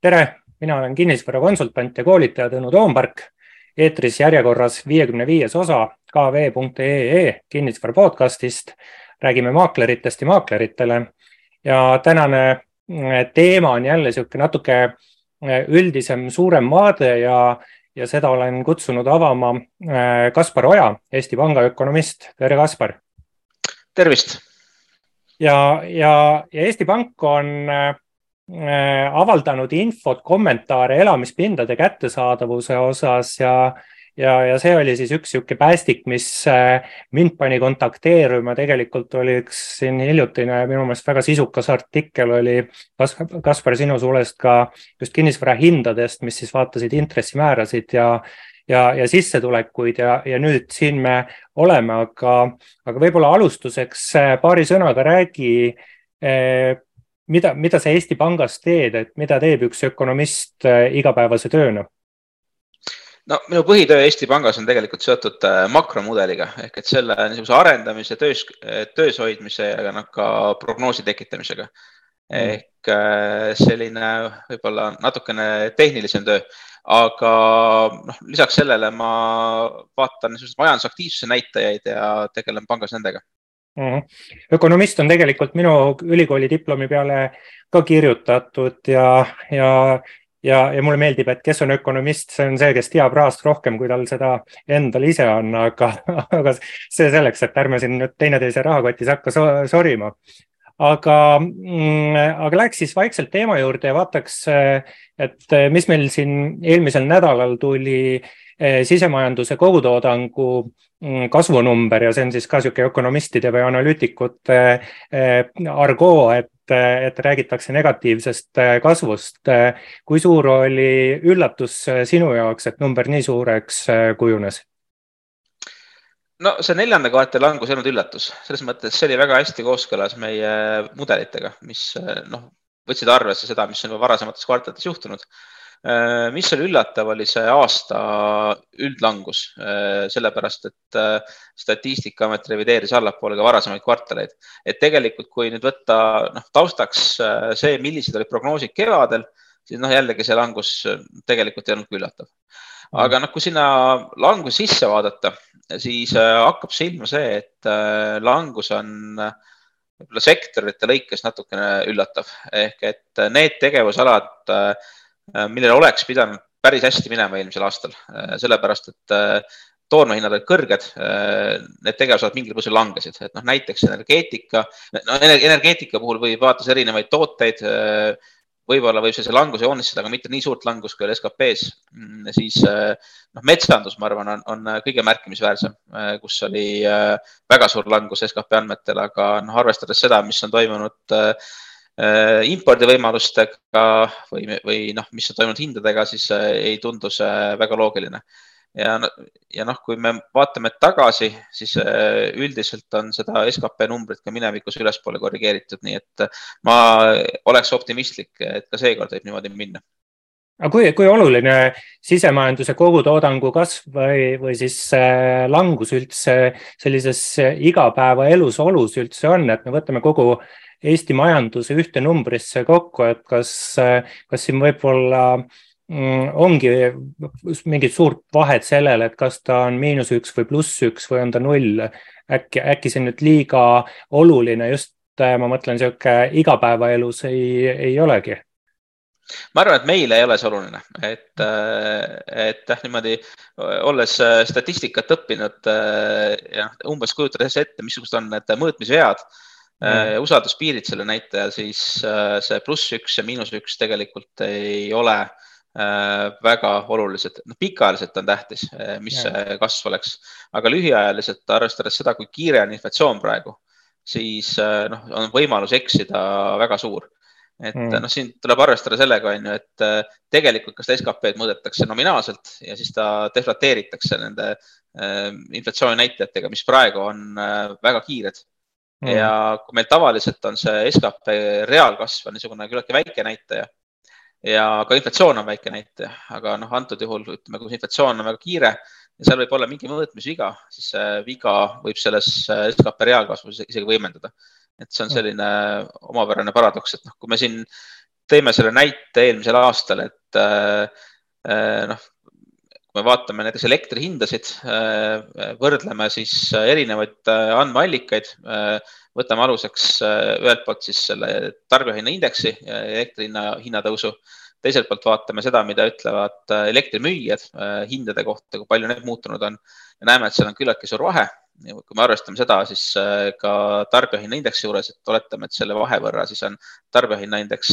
tere, mina olen kinnisvarakonsultant ja koolitaja Tõnu Toompark. eetris järjekorras viiekümne viies osa kv.ee kinnisvara podcastist. räägime maakleritest ja maakleritele ja tänane mm, teema on jälle niisugune natuke mm, üldisem, suurem vaade ja, ja seda olen kutsunud avama mm, Kaspar Oja, Eesti Panga ökonomist. tere, Kaspar. tervist. ja, ja, ja Eesti Pank on Äh, avaldanud infot, kommentaare elamispindade kättesaadavuse osas ja, ja, ja see oli siis üks niisugune päästik, mis äh, mind pani kontakteerima, tegelikult oli üks siin hiljutine minu meelest väga sisukas artikkel oli Kaspar sinu suulest ka just kinnisvara hindadest, mis siis vaatasid intressimäärasid ja ja, ja sissetulekuid ja, ja nüüd siin me oleme, aga, aga võib-olla alustuseks äh, paari sõnaga räägi mida, mida sa Eesti Pangas teed, et mida teeb üks ökonomist äh, igapäevase tööna? no minu põhitöö Eesti Pangas on tegelikult seotud äh, makromudeliga ehk et selle niisuguse arendamise, töös, töös hoidmise ja noh, ka prognoosi tekitamisega. Mm. ehk äh, selline võib-olla natukene tehnilisem töö, aga noh, lisaks sellele ma vaatan niisuguseid majandusaktiivsuse näitajaid ja tegelen pangas nendega. Ökonomist on tegelikult minu ülikooli diplomi peale ka kirjutatud ja, ja, ja, ja mulle meeldib, et kes on ökonomist, see on see, kes teab rahast rohkem, kui tal seda endal ise on, aga, aga see selleks, et ärme siin nüüd teineteise rahakotis hakka sorima. aga, mm, aga läheks siis vaikselt teema juurde ja vaataks, et mis meil siin eelmisel nädalal tuli eh, sisemajanduse kogutoodangu Mm, kasvunumber ja see on siis ka niisugune ökonomistide või analüütikute eh, argoo, et, et räägitakse negatiivsest eh, kasvust. kui suur oli üllatus sinu jaoks, et number nii suureks eh, kujunes? no see neljanda kvartali langus ei olnud üllatus, selles mõttes see oli väga hästi kooskõlas meie mudelitega, mis noh, võtsid arvesse seda, mis on varasemates kvartalites juhtunud mis oli üllatav, oli see aasta üldlangus, äh, sellepärast et äh, Statistikaamet revideeris allapoole ka varasemaid kvartaleid. et tegelikult, kui nüüd võtta noh, taustaks see, millised olid prognoosid kevadel, siis noh, jällegi see langus tegelikult ei olnud ka üllatav. Aga noh, kui sinna languse sisse vaadata, siis hakkab silma see, et langus on võib-olla sektorite lõikes natukene üllatav ehk et need tegevusalad Äh, millel oleks pidanud päris hästi minema eelmisel aastal, äh, sellepärast et äh, toormehinnad olid kõrged, need tegevused mingil põhjusel langesid, et noh, näiteks energeetika, no energeetika puhul võib vaadata erinevaid tooteid. võib-olla võib see languse joonistada, aga mitte nii suurt langust kui SKP-s. Mm, siis noh, metsandus, ma arvan, on, on kõige märkimisväärsem, kus oli väga suur langus SKP andmetel, aga noh, arvestades seda, mis on toimunud Äh, impordivõimalustega või, või noh, mis on toimunud hindadega, siis äh, ei tundu see väga loogiline. ja, ja noh, kui me vaatame tagasi, siis äh, üldiselt on seda skp numbrit ka minevikus ülespoole korrigeeritud, nii et ma oleks optimistlik, et ka seekord võib niimoodi minna aga kui, kui oluline sisemajanduse kogutoodangu kasv või, või siis langus üldse sellises igapäevaelus olus üldse on, et me võtame kogu Eesti majanduse ühte numbrisse kokku, et kas, kas siin võib-olla mm, ongi mingit suurt vahet sellel, et kas ta on miinus üks või pluss üks või on ta null. äkki, äkki see nüüd liiga oluline just, ma mõtlen, sihuke igapäevaelus ei, ei olegi ma arvan, et meile ei ole see oluline, et, et jah, niimoodi olles statistikat õppinud ja umbes kujutades ette, missugused on need mõõtmisvead mm. usalduspiirid selle näitaja, siis äh, see pluss üks ja miinus üks tegelikult ei ole äh, väga olulised, noh, pikaajaliselt on tähtis, mis yeah. see kasv oleks, aga lühiajaliselt, arvestades seda, kui kiire on inflatsioon praegu, siis noh, on võimalus eksida väga suur et mm. noh, siin tuleb arvestada sellega, on ju, et tegelikult, kas SKP-d mõõdetakse nominaalselt ja siis ta deflateeritakse nende äh, inflatsiooninäitajatega, mis praegu on äh, väga kiired mm.. ja kui meil tavaliselt on see skp reaalkasv on niisugune küllaltki väike näitaja ja ka inflatsioon on väike näitaja, aga noh, antud juhul ütleme, kui inflatsioon on väga kiire ja seal võib olla mingi mõõtmisviga, siis see viga võib selles skp reaalkasvus isegi võimendada. et see on mm. selline omapärane paradoks, et noh, kui me siin teeme selle näite eelmisel aastal, et noh, kui me vaatame näiteks elektri hindasid, võrdleme siis erinevaid andmeallikaid, võtame aluseks ühelt poolt siis selle tarbijahinnaindeksi, elektri hinna, hinnatõusu teiselt poolt vaatame seda, mida ütlevad äh, elektrimüüjad äh, hindade kohta, kui palju need muutunud on ja näeme, et seal on küllaltki suur vahe. kui me arvestame seda, siis äh, ka tarbijahinnaindeksi juures, et oletame, et selle vahe võrra siis on tarbijahinnaindeks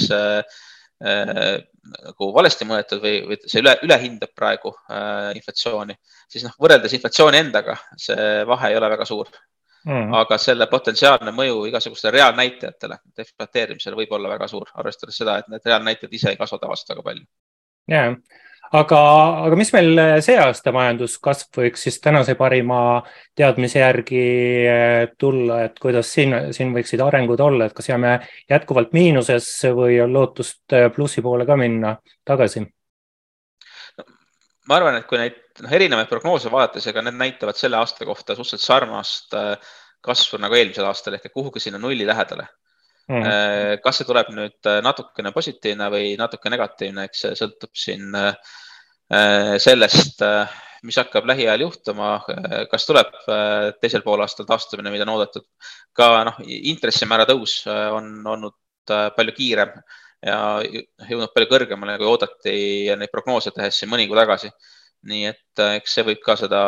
nagu valesti mõõdetud või, või see üle, ülehindab praegu äh, inflatsiooni, siis noh, võrreldes inflatsiooni endaga see vahe ei ole väga suur. Mm.. aga selle potentsiaalne mõju igasugustele reaalnäitajatele, ekspluateerimisele võib olla väga suur, arvestades seda, et need reaalnäitajad ise ei kasva tavaliselt väga palju. ja, aga, aga mis meil see aasta majanduskasv võiks siis tänase parima teadmise järgi eh, tulla, et kuidas siin, siin võiksid arengud olla, et kas jääme jätkuvalt miinusesse või on lootust eh, plussi poole ka minna tagasi? ma arvan, et kui neid noh, erinevaid prognoose vaadates, ega need näitavad selle aasta kohta suhteliselt sarnast äh, kasvu nagu eelmisel aastal ehk kuhugi sinna nulli lähedale mm.. kas see tuleb nüüd äh, natukene positiivne või natuke negatiivne, eks see sõltub siin sellest, mis hakkab lähiajal juhtuma, kas tuleb teisel poolaastal taastumine, mida on oodatud. ka noh, intressimäära tõus on olnud palju kiirem ja jõudnud palju kõrgemale, kui oodati neid prognoose tehes siin mõni kuu tagasi. nii et äh, eks see võib ka seda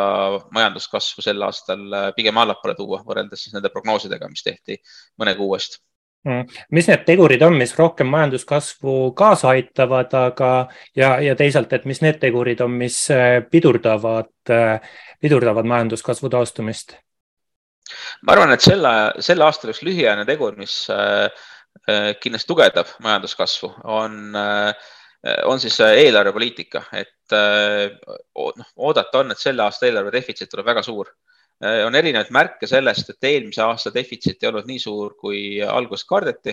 majanduskasvu sel aastal äh, pigem allapoole tuua, võrreldes siis nende prognoosidega, mis tehti mõne kuu eest. Mis need tegurid on, mis rohkem majanduskasvu kaasa aitavad, aga ja, ja teisalt, et mis need tegurid on, mis äh, pidurdavad, pidurdavad majanduskasvu taastumist? ma arvan, et selle, sel aastal üks lühiajaline tegur, mis äh, Äh, kindlasti tugevdab majanduskasvu, on, äh, on siis äh, eelarvepoliitika, et noh, oodata on, et selle aasta eelarve defitsiit tuleb väga suur. On erinevaid märke sellest, et eelmise aasta defitsiit ei olnud nii suur, kui alguses kardeti,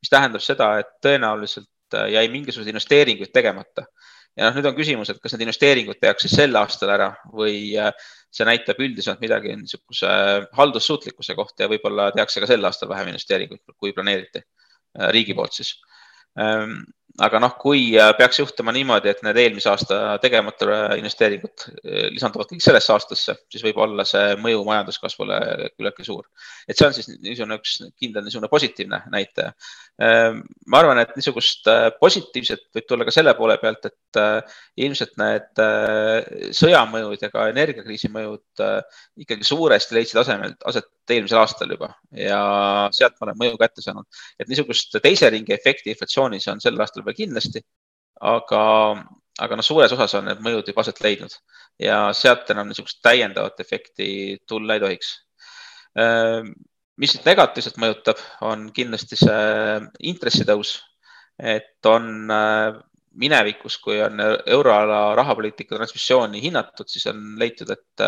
mis tähendab seda, et tõenäoliselt jäi mingisuguseid investeeringuid tegemata. ja noh, nüüd on küsimus, et kas need investeeringud tehakse sel aastal ära või see näitab üldisemalt midagi niisuguse haldussuutlikkuse kohta ja võib-olla tehakse ka sel aastal vähem investeeringuid, kui planeeriti Äh, riigi poolt siis. Ähm, aga noh, kui äh, peaks juhtuma niimoodi, et need eelmise aasta tegemata investeeringud äh, lisanduvad kõik sellesse aastasse, siis võib olla see mõju majanduskasvule küllaltki suur. et see on siis niisugune üks kindel niisugune positiivne näitaja. Ähm, ma arvan, et niisugust positiivset võib tulla ka selle poole pealt, et ilmselt need sõjamõjud ja ka energiakriisi mõjud ikkagi suuresti leidsid asemel, aset eelmisel aastal juba ja sealt ma olen mõju kätte saanud. et niisugust teise ringi efekti inflatsioonis on sel aastal veel kindlasti, aga, aga noh, suures osas on need mõjud juba aset leidnud ja sealt enam niisugust täiendavat efekti tulla ei tohiks. Mis nüüd negatiivselt mõjutab, on kindlasti see intressitõus, et on minevikus, kui on euroala rahapoliitika transmissiooni hinnatud, siis on leitud, et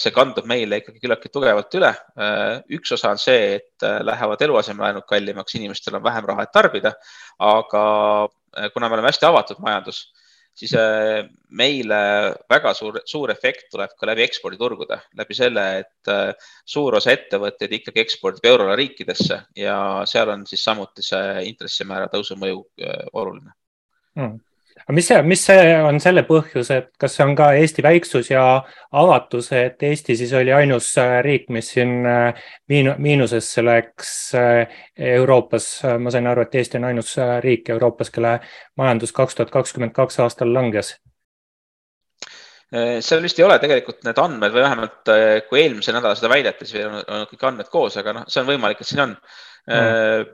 see kandub meile ikkagi küllaltki tugevalt üle. Äh, üks osa on see, et äh, lähevad eluasemelaenud kallimaks, inimestel on vähem raha, et tarbida. aga kuna me oleme hästi avatud majandus, siis meile väga suur, suur efekt tuleb ka läbi eksporditurgude, läbi selle, et suur osa ettevõtteid ikkagi ekspordib euroala riikidesse ja seal on siis samuti see intressimäära tõusu mõju oluline mm aga mis see, mis see on selle põhjus, et kas see on ka Eesti väiksus ja avatus, et Eesti siis oli ainus äh, riik, mis siin äh, miin-, miinusesse läks äh, Euroopas. ma sain aru, et Eesti on ainus riik Euroopas, kelle majandus kaks tuhat kakskümmend kaks aastal langes. Seal vist ei ole tegelikult need andmed või vähemalt kui eelmisel nädalal seda väideti, siis on, on kõik andmed koos, aga noh, see on võimalik, et siin on. Mm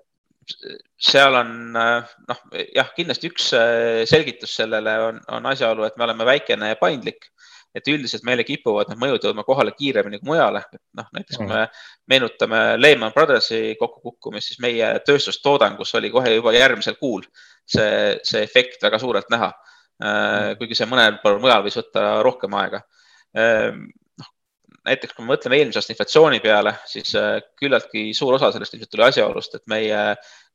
seal on noh, jah, kindlasti üks äh, selgitus sellele on, on asjaolu, et me oleme väikene ja paindlik. et üldiselt meile kipuvad need mõjud jõudma kohale kiiremini kui mujale. noh, näiteks kui me meenutame Lehman Brothersi kokkukukkumist, siis meie tööstustoodangus oli kohe juba järgmisel kuul see, see efekt väga suurelt näha. Äh, kuigi see mõnel pool mujal võis võtta rohkem aega äh, näiteks kui me mõtleme eelmise aasta inflatsiooni peale, siis küllaltki suur osa sellest ilmselt tuli asjaolust, et meie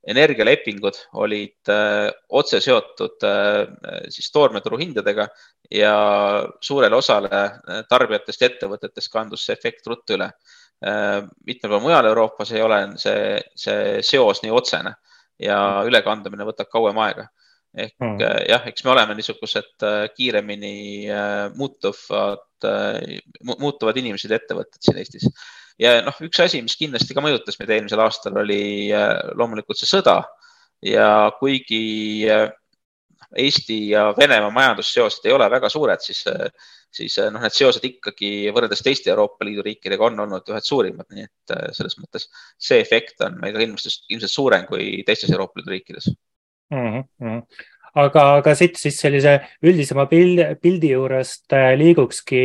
energialepingud olid äh, otse seotud äh, siis toormeturu hindadega ja suurele osale äh, tarbijatest ja ettevõtetest kandus see efekt ruttu üle. mitmel pool mujal Euroopas ei ole see, see seos nii otsene. ja ülekandumine võtab kauem aega. ehk mm. jah, eks me oleme niisugused kiiremini muutuvad, muutuvad inimesed ja ettevõtted siin Eestis. ja noh, üks asi, mis kindlasti ka mõjutas meid eelmisel aastal, oli loomulikult see sõda ja kuigi Eesti ja Venemaa majandusseosed ei ole väga suured, siis, siis noh, need seosed ikkagi võrreldes teiste Euroopa Liidu riikidega on olnud ühed suurimad, nii et äh, selles mõttes see efekt on meil ka ilmselt, ilmselt suurem kui teistes Euroopa Liidu riikides mm. -hmm aga, aga siit siis sellise üldisema pildi, pildi juurest äh, liigukski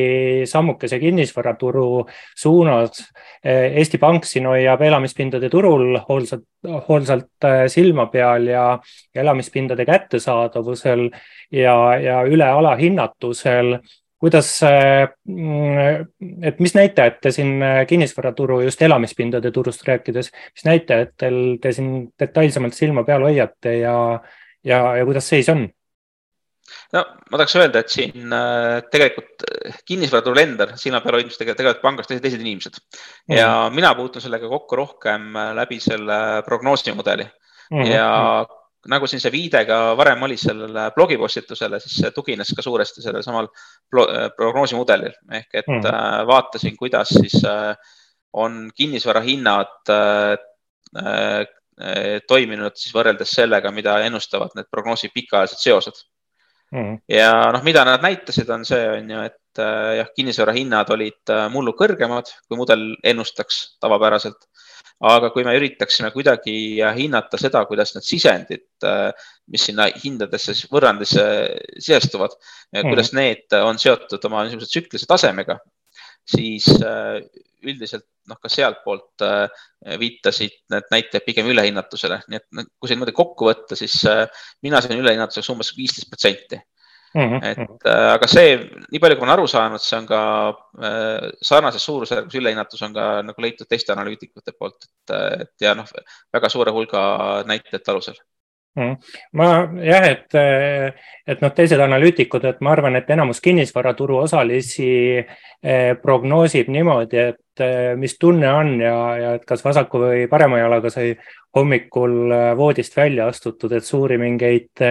sammukese kinnisvaraturu suunas. Äh, Eesti Pank siin hoiab elamispindade turul hoolsalt, hoolsalt äh, silma peal ja elamispindade kättesaadavusel ja, ja üle alahinnatusel kuidas, et mis näitajad te siin kinnisvaraturu, just elamispindade turust rääkides, mis näitajatel te siin detailsemalt silma peal hoiate ja, ja, ja kuidas seis on? no ma tahaks öelda, et siin äh, tegelikult äh, kinnisvaraturu lender, silma peal hoidmist tegelevad pangas teised, teised inimesed mm. ja mina puutun sellega kokku rohkem äh, läbi selle prognoosimudeli mm. ja mm. nagu siin see viide ka varem oli sellele blogipostitusele, siis see tugines ka suuresti sellel samal prognoosimudelil ehk et mm. vaatasin, kuidas siis on kinnisvara hinnad Eh, toiminud siis võrreldes sellega, mida ennustavad need prognoosi pikaajalised seosed mm.. ja noh, mida nad näitasid, on see, on ju, et eh, jah, kinnisvara hinnad olid eh, mullu kõrgemad, kui mudel ennustaks tavapäraselt. aga kui me üritaksime kuidagi hinnata seda, kuidas need sisendid, mis sinna hindadesse võrrandisse sisestuvad mm., kuidas need on seotud oma niisuguse tsüklilise tasemega, siis üldiselt noh, ka sealtpoolt äh, viitasid need näitajad pigem ülehinnatusele, nii et kui see niimoodi kokku võtta, siis äh, mina sain ülehinnatuseks umbes viisteist protsenti. Mhm, et mhm. äh, aga see, nii palju, kui ma olen aru saanud, see on ka sarnases suurusjärgus ülehinnatus on ka nagu leitud teiste analüütikute poolt, et, et ja noh, väga suure hulga näitajate alusel Mhm. ma jah, et, et noh, teised analüütikud, et ma arvan, et enamus kinnisvaraturu osalisi prognoosib niimoodi, et eh, mis tunne on ja, ja et kas vasaku või parema jalaga sai hommikul eh, voodist välja astutud, et suuri mingeid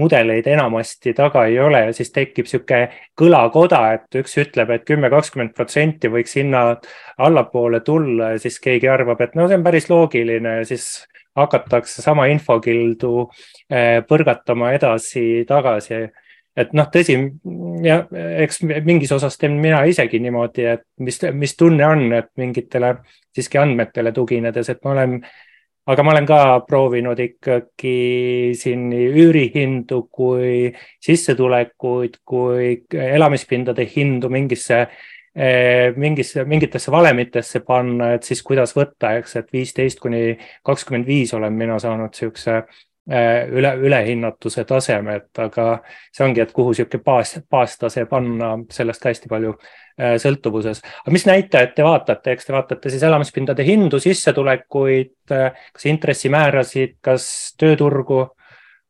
mudeleid enamasti taga ei ole ja siis tekib niisugune kõlakoda, et üks ütleb et, et kümme, kakskümmend protsenti võiks hinnad allapoole tulla ja siis keegi arvab, et no see on päris loogiline ja siis hakatakse sama infokildu põrgatama edasi-tagasi. Et noh, tõsi ja eks mingis osas teen mina isegi niimoodi, et mis, mis tunne on, et mingitele siiski andmetele tuginedes, et ma olen aga ma olen ka proovinud ikkagi siin nii üürihindu kui sissetulekuid kui elamispindade hindu mingisse Eh, mingisse, mingitesse valemitesse panna, et siis kuidas võtta, eks, et viisteist kuni kakskümmend viis olen mina saanud niisuguse eh, üle, ülehinnatuse taseme, et aga see ongi, et kuhu niisugune baas, baastase panna, sellest hästi palju eh, sõltuvuses. aga mis näitajad te vaatate, eks te vaatate siis elamispindade hindu, sissetulekuid, kas intressimäärasid, kas tööturgu,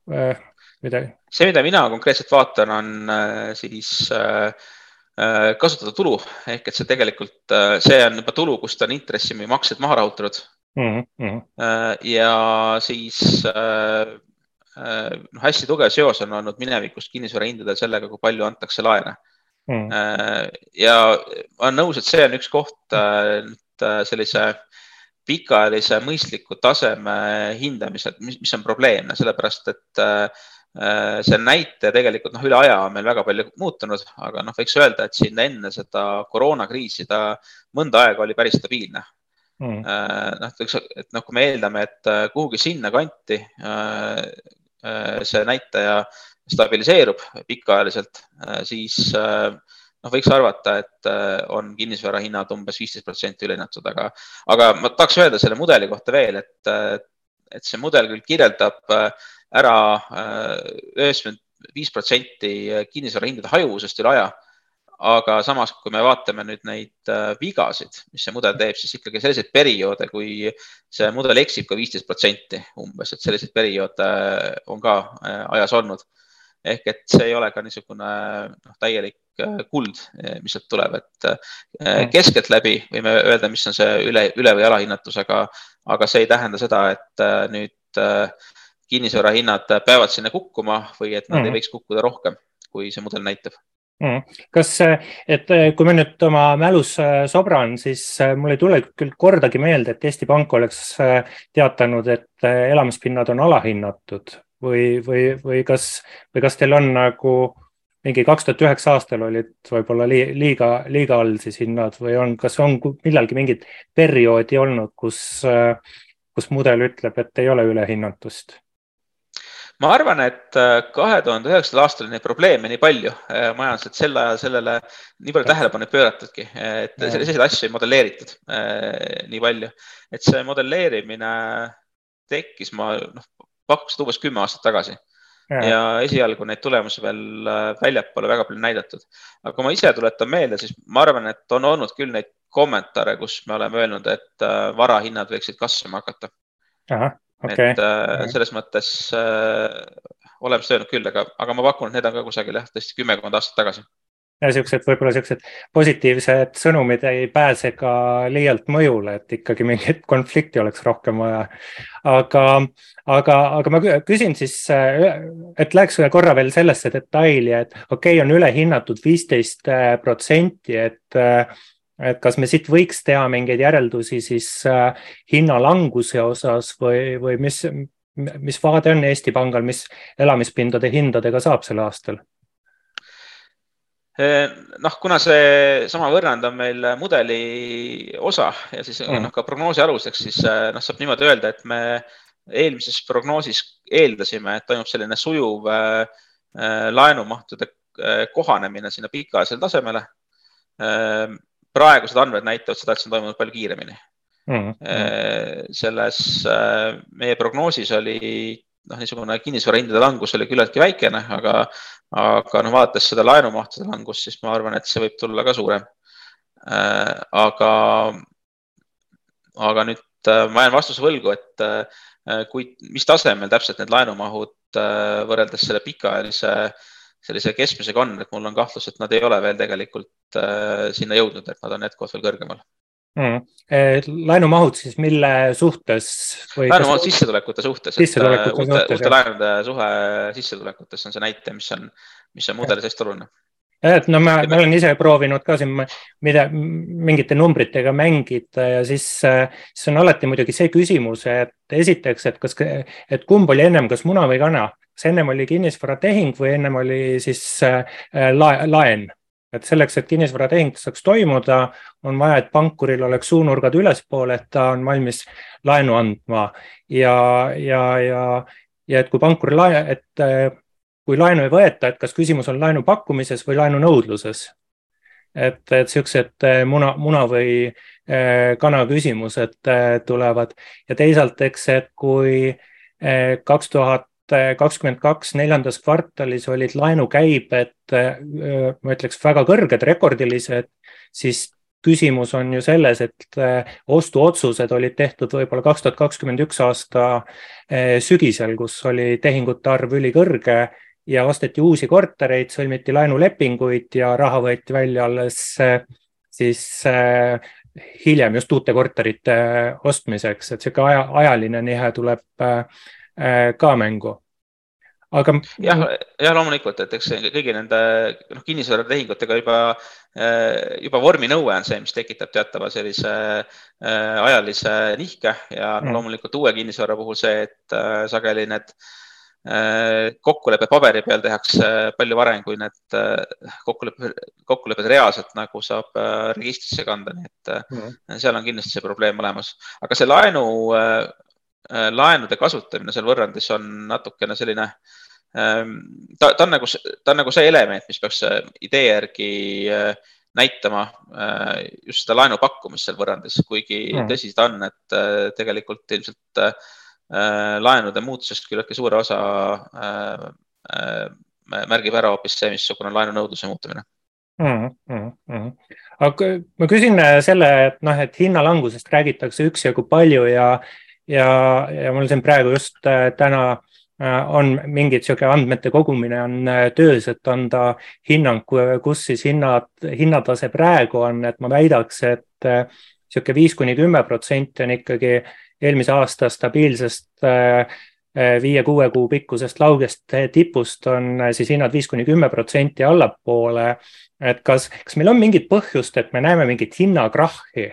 midagi? see, mida mina konkreetselt vaatan, on siis äh, Äh, kasutada tulu ehk et see tegelikult, äh, see on juba tulu, kust on intressi või maksed maha rahutatud mm. -hmm. ja siis noh, hästi tugev seos on olnud minevikust kinnisvarahindadel sellega, kui palju antakse laene mm. -hmm. ja ma olen nõus, et see on üks koht sellise pikaajalise mõistliku taseme hindamisel, mis on probleemne, sellepärast et Äh, see näitaja tegelikult noh, üle aja on meil väga palju muutunud, aga noh, võiks öelda, et siin enne seda koroonakriisi ta mõnda aega oli päris stabiilne mm.. noh, et noh, kui me eeldame, et äh, kuhugi sinnakanti see näitaja stabiliseerub pikaajaliselt, siis noh, võiks arvata, et on kinnisvara hinnad umbes viisteist protsenti ülehinnatud, aga, aga ma tahaks öelda selle mudeli kohta veel, et, et see mudel küll kirjeldab ära äh, üheksakümmend viis protsenti kinnisvarahindade hajuvusest üle aja. Aga samas, kui me vaatame nüüd neid äh, vigasid, mis see mudel teeb, siis ikkagi selliseid perioode, kui see mudel eksib ka viisteist protsenti umbes, et selliseid perioode äh, on ka ajas olnud. ehk et see ei ole ka niisugune noh, täielik kuld, mis sealt tuleb, et mm. keskeltläbi võime öelda, mis on see üle, üle või alahinnatus, aga, aga see ei tähenda seda, et nüüd kinnisvarahinnad peavad sinna kukkuma või et nad mm. ei võiks kukkuda rohkem, kui see mudel näitab. Kas, et kui ma nüüd oma mälus sobran, siis mul ei tule küll kordagi meelde, et Eesti Pank oleks teatanud, et elamispinnad on alahinnatud või, või, või kas, või kas teil on nagu mingi kaks tuhat üheksa aastal olid võib-olla liiga, liiga all siis hinnad või on, kas on millalgi mingit perioodi olnud, kus, kus mudel ütleb, et ei ole ülehinnatust? Ma arvan, et äh, kahe tuhande üheksandal aastal neid probleeme nii palju äh, majanduses, et sel ajal sellele nii palju tähelepanu ei pööratudki, et selliseid asju ei modelleeritud äh, nii palju, et see modelleerimine tekkis, ma noh, pakkus umbes kümme aastat tagasi. Ja, ja esialgu neid tulemusi veel väljapoole väga palju näidatud. aga kui ma ise tuletan meelde, siis ma arvan, et on olnud küll neid kommentaare, kus me oleme öelnud, et varahinnad võiksid kasvama hakata okay.. et äh, selles mõttes äh, oleme seda öelnud küll, aga, aga ma pakun, et need on ka kusagil jah, tõesti kümmekond aastat tagasi. ja siuksed, võib-olla siuksed positiivsed sõnumid ei pääse ka liialt mõjule, et ikkagi mingit konflikti oleks rohkem vaja. aga, aga, aga ma küsin siis, et läheks korra veel sellesse detaili, et okei okay,, on ülehinnatud viisteist protsenti, et et kas me siit võiks teha mingeid järeldusi siis äh, hinnalanguse osas või, või mis, mis vaade on Eesti Pangal, mis elamispindade hindadega saab sel aastal? Eh, noh, kuna see sama võrrand on meil mudeli osa ja siis mm. noh, ka prognoosi aluseks, siis eh, noh, saab niimoodi öelda, et me eelmises prognoosis eeldasime, et toimub selline sujuv äh, laenumahtude kohanemine sinna pikaajalisele tasemele äh, praegused andmed näitavad seda, et see on toimunud palju kiiremini mm. -hmm. selles äh, meie prognoosis oli noh, niisugune kinnisvarahindade langus oli küllaltki väikene, aga, aga noh, vaadates seda laenumahtude langust, siis ma arvan, et see võib tulla ka suurem. Äh, aga, aga nüüd ma jään vastuse võlgu, et kui, mis tasemel täpselt need laenumahud võrreldes selle pikaajalise sellise keskmisega on, et mul on kahtlus, et nad ei ole veel tegelikult äh, sinna jõudnud, et nad on jätkuvalt veel kõrgemal. Mm.. laenumahud siis mille suhtes? laenumahud kas... sissetulekute suhtes, et äh, uute, uute laenude suhe sissetulekutes on see näitaja, mis on, mis on mudelis hästi oluline. Et no ma, ma olen ise proovinud ka siin mida, mingite numbritega mängida ja siis, äh, siis on alati muidugi see küsimus, et esiteks, et kas, et kumb oli ennem, kas muna või kana kas ennem oli kinnisvaratehing või ennem oli siis äh, lae, laen? et selleks, et kinnisvaratehing saaks toimuda, on vaja, et pankuril oleks suunurgad ülespoole, et ta on valmis laenu andma ja, ja, ja, ja et kui pankur lae-, et äh, kui laenu ei võeta, et kas küsimus on laenu pakkumises või laenu nõudluses. et, et siuksed äh, muna, muna või kana küsimused tulevad ja teisalt, eks, et kui kaks tuhat kakskümmend kaks neljandas kvartalis olid laenukäibed, ma ütleks väga kõrged, rekordilised, siis küsimus on ju selles, et ostuotsused olid tehtud võib-olla kaks tuhat kakskümmend üks aasta sügisel, kus oli tehingute arv ülikõrge ja osteti uusi kortereid, sõlmiti laenulepinguid ja raha võeti välja alles siis hiljem just uute korterite ostmiseks, et niisugune aja, ajaline nihe tuleb ka mängu aga. jah, jah, loomulikult, et eks kõigi nende noh, kinnisvaratehingutega juba, äh, juba vorminõue on see, mis tekitab teatava sellise äh, ajalise nihke ja mm. loomulikult uue kinnisvara puhul see, et äh, sageli need kokkulepped paberi peal tehakse palju varem, kui need kokkulepped, kokkulepped reaalselt nagu saab registrisse kanda, nii et mm. seal on kindlasti see probleem olemas. aga see laenu, laenude kasutamine seal võrrandis on natukene selline äh, Ehm, ta, ta on nagu, ta on nagu see element, mis peaks äh, idee järgi äh, näitama äh, just seda laenu pakkumist seal võrrandis, kuigi mm. tõsi ta on, et tegelikult ilmselt laenude muutusest küllaltki suure osa märgib ära hoopis see, missugune laenunõudluse muutumine mm. -hmm. Mm. aga ma küsin selle, et noh, et hinnalangusest räägitakse üksjagu palju ja, ja, ja mul siin praegu just täna äh, Äh, on mingit sihuke andmete kogumine on äh, töös, et anda hinnang, kus siis hinnad, hinnatase praegu on, et ma väidaks, et äh, sihuke viis kuni kümme protsenti on ikkagi eelmise aasta stabiilsest viie-kuue kuu pikkusest laugest tipust on siis hinnad viis kuni kümme protsenti allapoole. et kas, kas meil on mingit põhjust, et me näeme mingit hinnakrahhi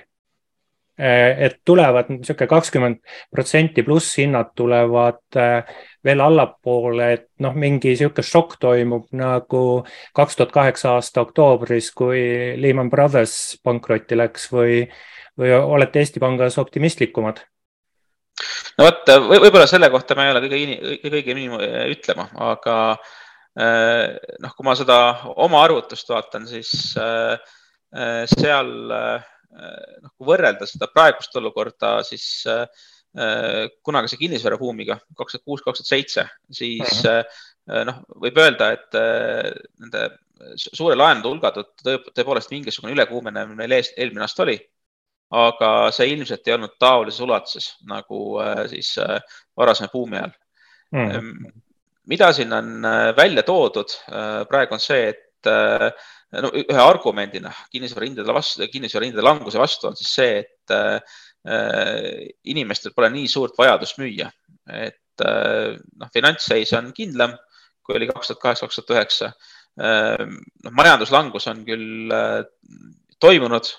et tulevad niisugune kakskümmend protsenti pluss hinnad tulevad eh, veel allapoole, et noh, mingi niisugune šokk toimub nagu kaks tuhat kaheksa aasta oktoobris, kui Lehman Brothers pankrotti läks või, või olete Eesti Pangas optimistlikumad? no vot, võib-olla selle kohta ma ei ole kõige, kõige õigem ütlema, aga eh, noh, kui ma seda oma arvutust vaatan, siis seal noh, kui võrrelda seda praegust olukorda, siis äh, äh, kunagise kinnisvarabuumiga kaks tuhat kuus, kaks tuhat seitse, siis mhm. noh, võib öelda, et nende suure laenude hulga tõttu tõepoolest mingisugune ülekuumenemine meil eelmine aasta oli. aga see ilmselt ei olnud taolises ulatuses nagu siis varasema buumi ajal mm.. mida siin on välja toodud praegu on see, et no ühe argumendina kinnisvarahindade vastu, kinnisvarahindade languse vastu on siis see, et äh, inimestel pole nii suurt vajadust müüa, et äh, noh, finantsseis on kindlam, kui oli kaks tuhat kaheksa, kaks tuhat üheksa. Äh, noh, majanduslangus on küll äh, toimunud,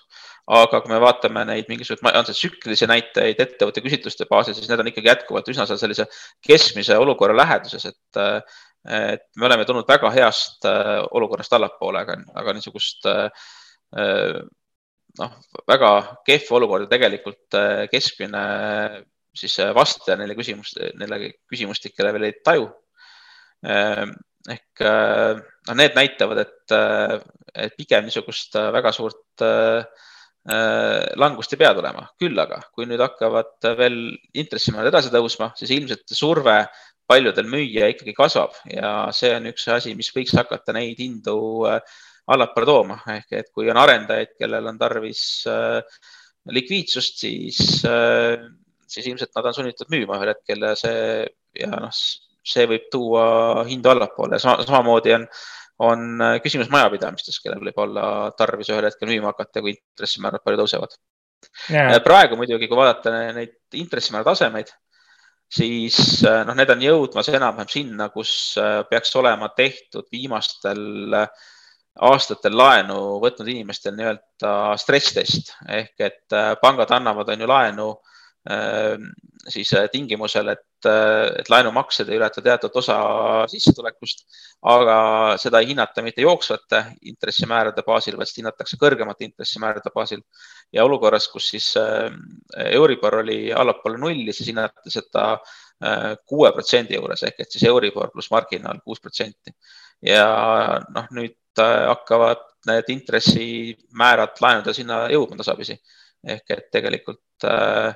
aga kui me vaatame neid mingisuguseid, on see tsüklilisi näiteid ettevõtte küsitluste baasil, siis need on ikkagi jätkuvalt üsna seal sellise keskmise olukorra läheduses, et äh, et me oleme tulnud väga heast äh, olukorrast allapoole, aga, aga niisugust äh, äh, noh, väga kehva olukorda tegelikult keskmine siis vastaja neile küsimust, neile küsimustikele veel ei taju. ehk noh, need näitavad, et, et pigem niisugust väga suurt langust ei pea tulema, küll aga kui nüüd hakkavad veel intressimäärad edasi tõusma, siis ilmselt surve paljudel müüa ikkagi kasvab ja see on üks asi, mis võiks hakata neid hindu äh, allapoole tooma, ehk et kui on arendajaid, kellel on tarvis äh, likviidsust, siis, äh, siis ilmselt nad on sunnitud müüma ühel hetkel ja see ja noh, see võib tuua hindu allapoole. Samamoodi on, on küsimus majapidamistes, kellel võib olla tarvis ühel hetkel müüma hakata, kui intressimäärad palju tõusevad. Yeah.. praegu muidugi, kui vaadata neid intressimäära tasemeid siis äh, noh, need on jõudmas enam-vähem sinna, kus äh, peaks olema tehtud viimastel äh, aastatel laenu võtnud inimestel nii-öelda stress test. Ehk et pangad annavad, on ju laenu siis tingimusel, et, et laenumaksed ei ületa teatud osa sissetulekust, aga seda ei hinnata mitte jooksvate intressimäärade baasil, vaid hinnatakse kõrgemate intressimäärade baasil. ja olukorras, kus siis Euribor oli allapoole nulli, siis hinnati seda kuue protsendi juures ehk et siis Euribor pluss marginaal kuus protsenti. ja noh, nüüd hakkavad need intressimäärad laenude sinna jõudma tasapisi ehk et tegelikult äh,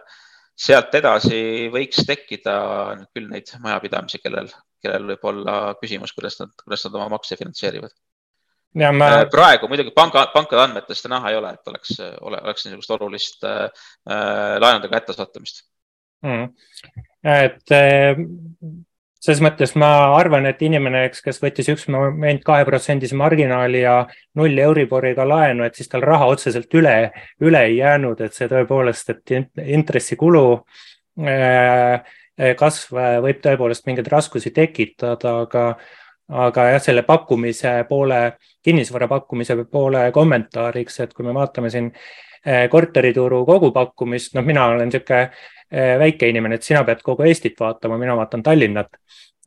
sealt edasi võiks tekkida küll neid majapidamisi, kellel, kellel võib olla küsimus, kuidas nad, kuidas nad oma makse finantseerivad. Ma... Äh, praegu muidugi panga, pankade andmetest näha ei ole, et oleks, oleks niisugust olulist äh, äh laenude kättesattumist mm.. et äh, selles mõttes ma arvan, et inimene, eks, kes võttis üks moment kaheprotsendise marginaali ja null Euriboriga laenu, et siis tal raha otseselt üle, üle ei jäänud, et see tõepoolest, et intressikulu äh, kasv võib tõepoolest mingeid raskusi tekitada, aga, aga jah, selle pakkumise poole, kinnisvara pakkumise poole kommentaariks, et kui me vaatame siin äh, korterituru kogupakkumist, noh, mina olen niisugune väike inimene, et sina pead kogu Eestit vaatama, mina vaatan Tallinnat.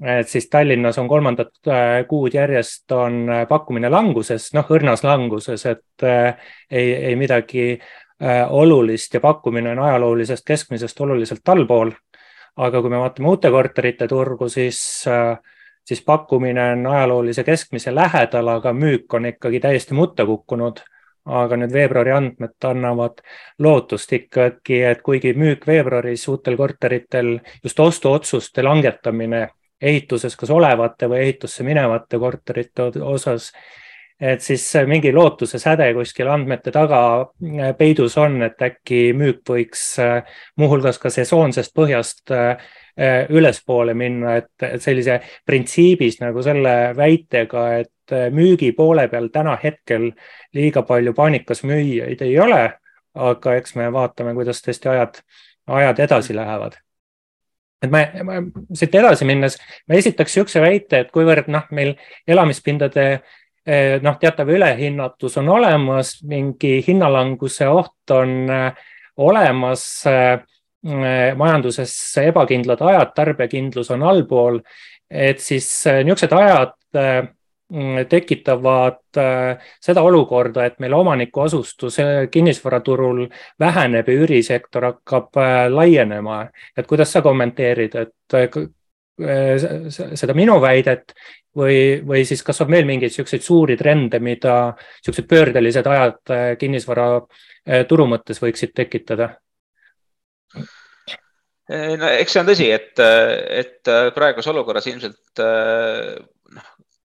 et siis Tallinnas on kolmandat eh, kuud järjest on eh, pakkumine languses, noh õrnas languses, et ei, ei midagi olulist ja pakkumine on ajaloolisest keskmisest oluliselt allpool. aga kui me vaatame uute korterite turgu, siis, siis pakkumine on ajaloolise keskmise lähedal, aga müük on ikkagi täiesti mutta kukkunud aga need veebruari andmed annavad lootust ikkagi, et kuigi müük veebruaris uutel korteritel, just ostuotsuste langetamine ehituses kas olevate või ehitusse minevate korterite osas, et siis mingi lootuse säde kuskil andmete taga peidus on, et äkki müük võiks muuhulgas ka sesoonsest põhjast ülespoole minna, et sellise printsiibis nagu selle väitega, et müügi poole peal täna hetkel liiga palju paanikas müüjaid ei ole, aga eks me vaatame, kuidas tõesti ajad, ajad edasi lähevad. Et ma, ma siit edasi minnes, ma esitaks niisuguse väite, et kuivõrd noh, meil elamispindade eh, noh, teatav ülehinnatus on olemas, mingi hinnalanguse oht on eh, olemas, eh, majanduses ebakindlad ajad, tarbijakindlus on allpool, et siis niisugused ajad Mm, tekitavad äh, seda olukorda, et meil omaniku asustus äh, kinnisvaraturul väheneb ja üürisektor hakkab äh, laienema. et kuidas sa kommenteerid, et seda minu väidet või, või siis kas on veel mingeid niisuguseid suuri trende, mida niisugused pöördelised ajad kinnisvara turu mõttes võiksid tekitada? No eks see on tõsi, et, et praeguses olukorras ilmselt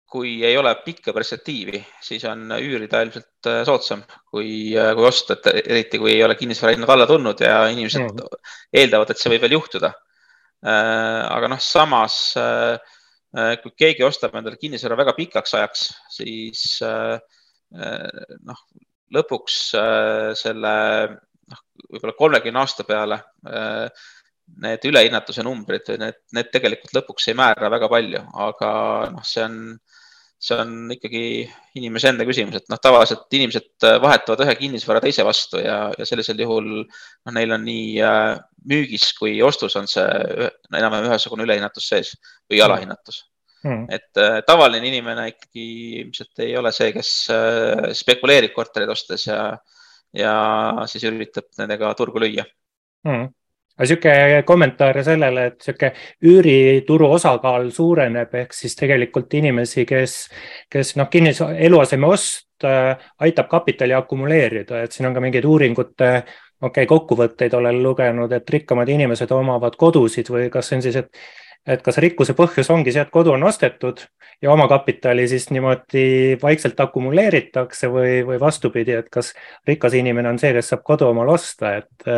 kui ei ole pikka perspektiivi, siis on üürida ilmselt äh, soodsam kui, äh, kui osta, et eriti kui ei ole kinnisvara hinnad alla tulnud ja inimesed mm. eeldavad, et see võib veel juhtuda. Äh, aga noh, samas kui keegi ostab endale kinnisvara väga pikaks ajaks, siis noh, lõpuks selle noh, võib-olla kolmekümne aasta peale need ülehinnatuse numbrid, need, need tegelikult lõpuks ei määra väga palju, aga noh, see on see on ikkagi inimese enda küsimus, et noh, tavaliselt inimesed äh, vahetavad ühe kinnisvara teise vastu ja, ja sellisel juhul noh, neil on nii äh, müügis kui ostus on see enam-vähem ühesugune ülehinnatus sees või alahinnatus. Hmm.. et äh, tavaline inimene ikkagi ilmselt ei ole see, kes äh, spekuleerib kortereid ostes ja, ja siis üritab nendega turgu lüüa. Hmm aga sihuke kommentaar sellele, et sihuke üürituru osakaal suureneb, ehk siis tegelikult inimesi, kes, kes noh, kinnis eluaseme ost äh, aitab kapitali akumuleerida, et siin on ka mingeid uuringute okei okay,, kokkuvõtteid olen lugenud, et rikkamad inimesed omavad kodusid või kas see on siis, et et kas rikkuse põhjus ongi see, et kodu on ostetud ja omakapitali siis niimoodi vaikselt akumuleeritakse või, või vastupidi, et kas rikas inimene on see, kes saab kodu omale osta, et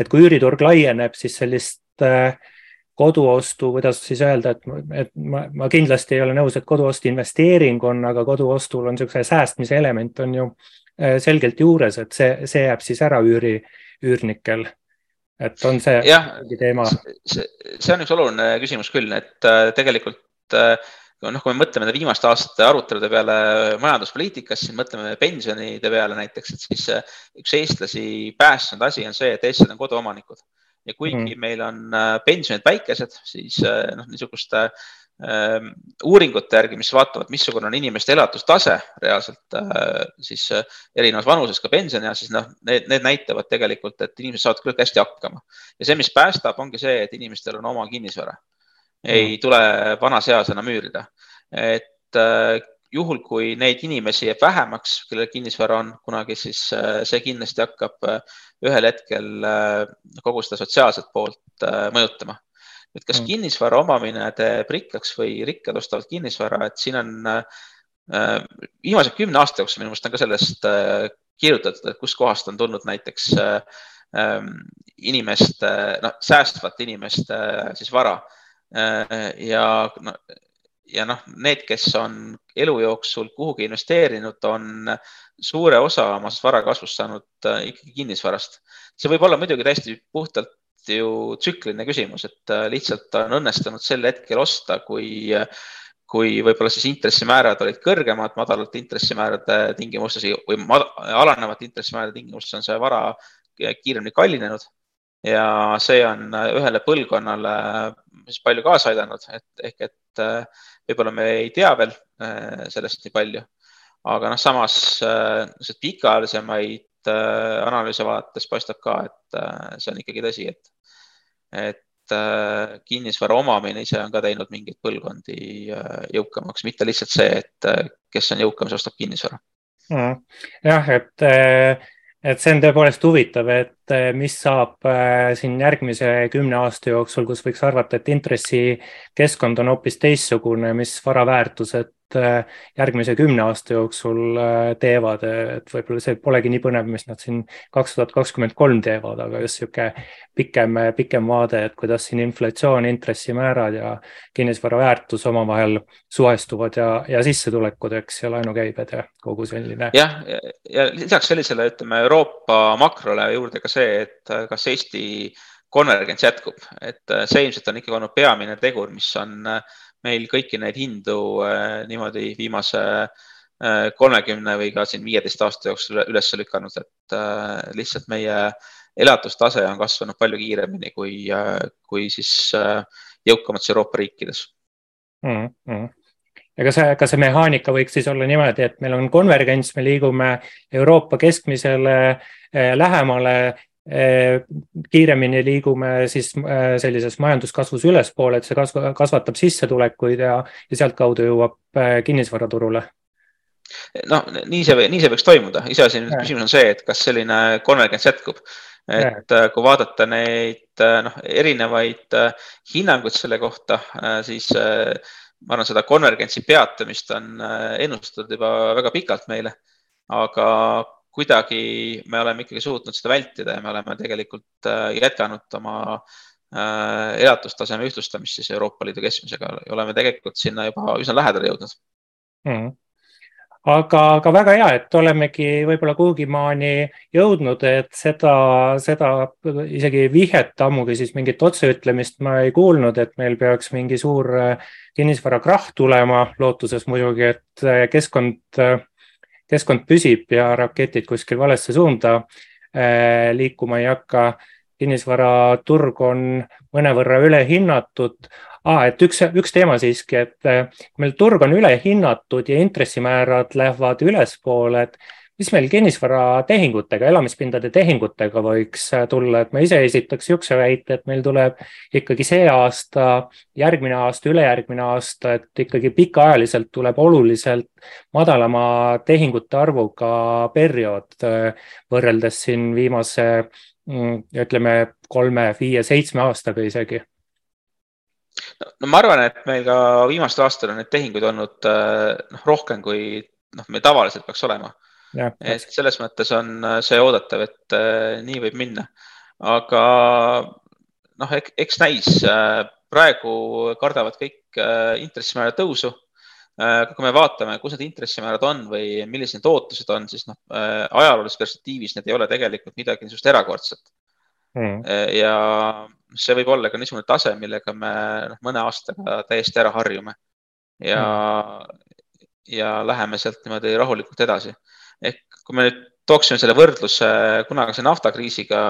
et kui üüriturg laieneb, siis sellist äh, koduostu, kuidas siis öelda, et, et ma, ma kindlasti ei ole nõus, et koduost investeering on, aga koduostul on niisuguse säästmise element on ju äh, selgelt juures, et see, see jääb siis ära üüri, üürnikel. Et on see mingi teema? see, see on üks oluline küsimus küll, et äh, tegelikult noh, kui me mõtleme viimaste aastate arutelude peale majanduspoliitikas, siis mõtleme pensionide peale näiteks, et siis äh, üks eestlasi päästnud asi on see, et eestlased on koduomanikud ja kuigi mm. meil on äh, pensionid väikesed, siis äh, noh, niisuguste äh, uuringute järgi, mis vaatavad, missugune on inimeste elatustase reaalselt äh, siis äh, erinevas vanuses ka pensionieas, siis noh, need, need näitavad tegelikult, et inimesed saavad küll hästi hakkama ja see, mis päästab, ongi see, et inimestel on oma kinnisvara ei mm. tule vanas eas enam üürida. et äh, juhul, kui neid inimesi jääb vähemaks, kellel kinnisvara on kunagi, siis see kindlasti hakkab ühel hetkel kogu seda sotsiaalset poolt mõjutama. Et kas mm. kinnisvara omamine teeb rikkaks või rikkad ostavad kinnisvara, et siin on viimase kümne aasta jooksul minu meelest on ka sellest kirjutatud, et kustkohast on tulnud näiteks ähm, inimeste, noh, säästvate inimeste siis vara Äh, ja no, ja noh, need, kes on elu jooksul kuhugi investeerinud, on suure osa oma vara kasvust saanud äh, ikkagi kinnisvarast. see võib olla muidugi täiesti puhtalt ju tsükliline küsimus, et äh, lihtsalt on õnnestunud sel hetkel osta, kui, kui võib-olla siis intressimäärad olid kõrgemad, madalate intressimäärade tingimustes või alanevate intressimäärade tingimustes on see vara kiiremini kallinenud. Ja see on ühele põlvkonnale siis palju kaasa aidanud, et ehk et äh, võib-olla me ei tea veel äh, sellest nii palju, aga noh, samas äh, pikaajalisemaid analüüse vaadates paistab ka, et see on ikkagi tõsi, et, et kinnisvara omamine ise on ka teinud mingeid põlvkondi jõukamaks, mitte lihtsalt see, et kes on jõukam, see ostab kinnisvara. Mm.. jah, et et see on tõepoolest huvitav, et mis saab siin järgmise kümne aasta jooksul, kus võiks arvata, et intressikeskkond on hoopis teistsugune, mis vara väärtused Äh, järgmise kümne aasta jooksul äh, teevad, et võib-olla see polegi nii põnev, mis nad siin kaks tuhat kakskümmend kolm teevad, aga just niisugune pikem, pikem vaade, et kuidas siin inflatsioon, intressimäärad ja kinnisvara väärtus omavahel suhestuvad ja, ja sissetulekud, eks, ja laenukäibed ja kogu selline. jah, ja lisaks sellisele, ütleme Euroopa makrole juurde ka see, et kas Eesti konvergents jätkub, et see ilmselt on ikkagi olnud peamine tegur, mis on meil kõiki neid hindu niimoodi viimase kolmekümne või ka siin viieteist aasta jooksul üles lükanud, et lihtsalt meie elatustase on kasvanud palju kiiremini kui, kui siis jõukamates Euroopa riikides mm. -hmm ja kas see, kas see mehaanika võiks siis olla niimoodi, et meil on konvergents, me liigume Euroopa keskmisele lähemale kiiremini liigume siis eh, sellises majanduskasvus ülespoole, et see kasv, kasvatab sissetulekuid ja, ja sealtkaudu jõuab kinnisvaraturule noh, nii see, nii see võiks toimuda, iseasi nüüd küsimus on see, et kas selline konvergents jätkub. et ja. kui vaadata neid noh, erinevaid hinnanguid selle kohta, siis ma arvan, seda konvergentsi peatumist on äh, ennustatud juba väga pikalt meile, aga kuidagi me oleme ikkagi suutnud seda vältida ja me oleme tegelikult äh, jätkanud oma äh, elatustaseme ühtlustamist siis Euroopa Liidu keskmisega oleme tegelikult sinna juba üsna lähedale jõudnud. Mm aga, aga väga hea, et olemegi võib-olla kuhugi maani jõudnud, et seda, seda isegi vihjet, ammugi siis mingit otseütlemist ma ei kuulnud, et meil peaks mingi suur äh, kinnisvarakrahh tulema, lootuses muidugi, et keskkond, keskkond püsib ja raketid kuskil valesse suunda liikuma ei hakka kinnisvaraturg on mõnevõrra ülehinnatud, ah,. et üks, üks teema siiski, et kui meil turg on ülehinnatud ja intressimäärad lähevad ülespoole, et mis meil kinnisvaratehingutega, elamispindade tehingutega võiks tulla, et ma ise esitaks niisuguse väite, et meil tuleb ikkagi see aasta, järgmine aasta, ülejärgmine aasta, et ikkagi pikaajaliselt tuleb oluliselt madalama tehingute arvuga periood võrreldes siin viimase mm, ütleme kolme, viie, seitsme aastaga isegi no ma arvan, et meil ka viimastel aastatel on neid tehinguid olnud noh, rohkem kui noh, meil tavaliselt peaks olema. Et selles mõttes on äh, see oodatav, et äh, nii võib minna, aga noh, eks näis, praegu kardavad kõik intressimäärade tõusu. aga kui me vaatame, kus need intressimäärad on või millised need ootused on, siis noh, ajaloolises perspektiivis need ei ole tegelikult midagi niisugust erakordset mm.. ja see võib olla ka niisugune tase, millega me noh, mõne aastaga täiesti ära harjume ja mm., ja läheme sealt niimoodi rahulikult edasi. Ehk kui me nüüd tooksime selle võrdluse kunagise naftakriisiga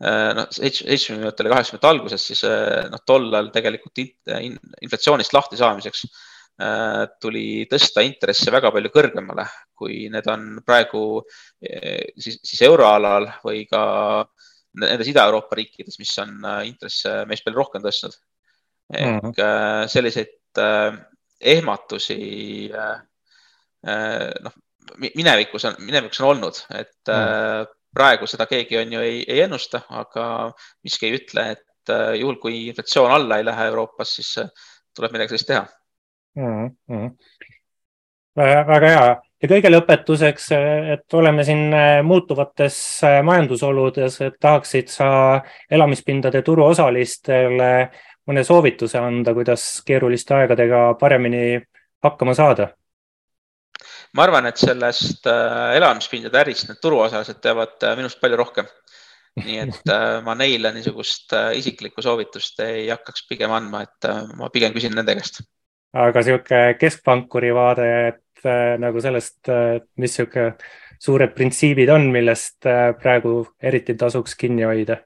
noh, seitsmekümnendatel ja kaheksakümnendate alguses, siis noh, tollal tegelikult inflatsioonist lahti saamiseks tuli tõsta intresse väga palju kõrgemale, kui need on praegu siis, siis euroalal või ka nendes Ida-Euroopa riikides, mis on intresse meist palju rohkem tõstnud. ehk mm -hmm. selliseid ehmatusi noh, minevikus on, minevikus on olnud, et mm -hmm. praegu seda keegi on ju ei, ei ennusta, aga miski ei ütle, et juhul, kui inflatsioon alla ei lähe Euroopas, siis tuleb midagi sellist teha mm. -hmm. väga hea ja kõige lõpetuseks, et oleme siin äh, muutuvates äh, majandusoludes, et tahaksid sa elamispindade turuosalistele mõne soovituse anda, kuidas keeruliste aegadega paremini hakkama saada? Ma arvan, et sellest äh, elamispindade ärist need turuosalised teavad minust palju rohkem. nii et ma neile niisugust isiklikku soovitust ei hakkaks pigem andma, et ma pigem küsin nende käest. aga niisugune keskpankuri vaade, et äh, nagu sellest, äh, mis niisugune suured printsiibid on, millest äh, praegu eriti tasuks kinni hoida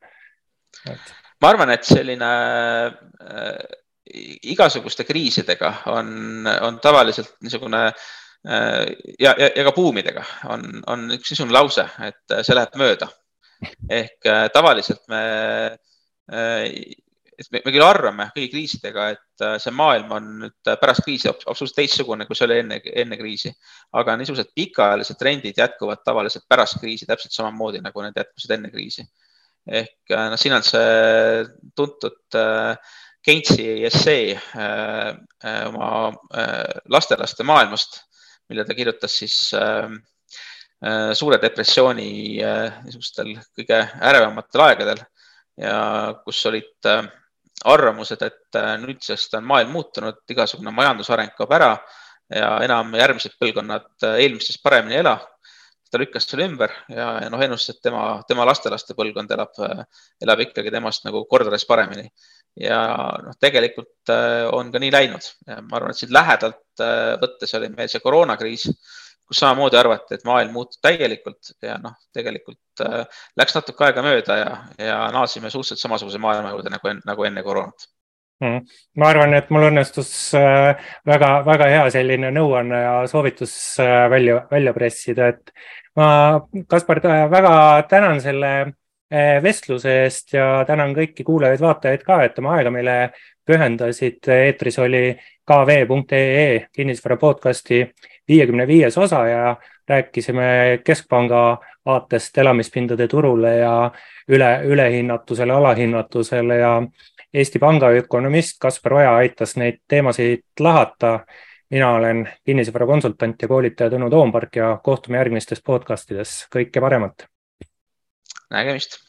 et...? ma arvan, et selline äh, igasuguste kriisidega on, on tavaliselt niisugune äh, ja, ja, ja ka buumidega on, on üks niisugune lause, et see läheb mööda. ehk äh, tavaliselt me äh, et me, me küll arvame kõigi kriisidega, et äh, see maailm on nüüd äh, pärast kriisi absoluutselt teistsugune, kui see oli enne, enne kriisi. aga niisugused pikaajalised trendid jätkuvad tavaliselt pärast kriisi täpselt samamoodi, nagu need jätkusid enne kriisi. ehk äh, noh, siin on see tuntud Keinsi essee oma lastelaste maailmast, mille ta kirjutas siis suure depressiooni niisugustel kõige ärevamatel aegadel ja kus olid arvamused, et äh, nüüdsest on maailm muutunud, igasugune majandusareng kaob ära ja enam järgmised põlvkonnad äh, eelmistest paremini ei ela. ta lükkas selle ümber ja, ja noh, ennustas, et tema, tema lastelaste põlvkond elab, elab ikkagi temast nagu kordades paremini. Ja noh, tegelikult äh, on ka nii läinud. ma arvan, et siit lähedalt äh, võttes oli meil see koroonakriis, kus samamoodi arvati, et maailm muutub täielikult ja noh, tegelikult äh, läks natuke aega mööda ja, ja naasime suhteliselt samasuguse maailma juurde nagu, nagu enne koroonat Mm. ma arvan, et mul õnnestus väga-väga hea selline nõuanne ja soovitus välja, välja pressida, et ma, Kaspar, väga tänan selle vestluse eest ja tänan kõiki kuulajaid-vaatajaid ka, et oma aega meile pühendasid. eetris oli kv.ee kinnisvara podcasti viiekümne viies osa ja rääkisime Keskpanga vaatest elamispindade turule ja üle, ülehinnatusele, alahinnatusele ja Eesti Panga ökonomist Kaspar Oja aitas neid teemasid lahata. mina olen kinnisvara konsultant ja koolitaja Tõnu Toompark ja kohtume järgmistes podcastides. kõike paremat. Nägemist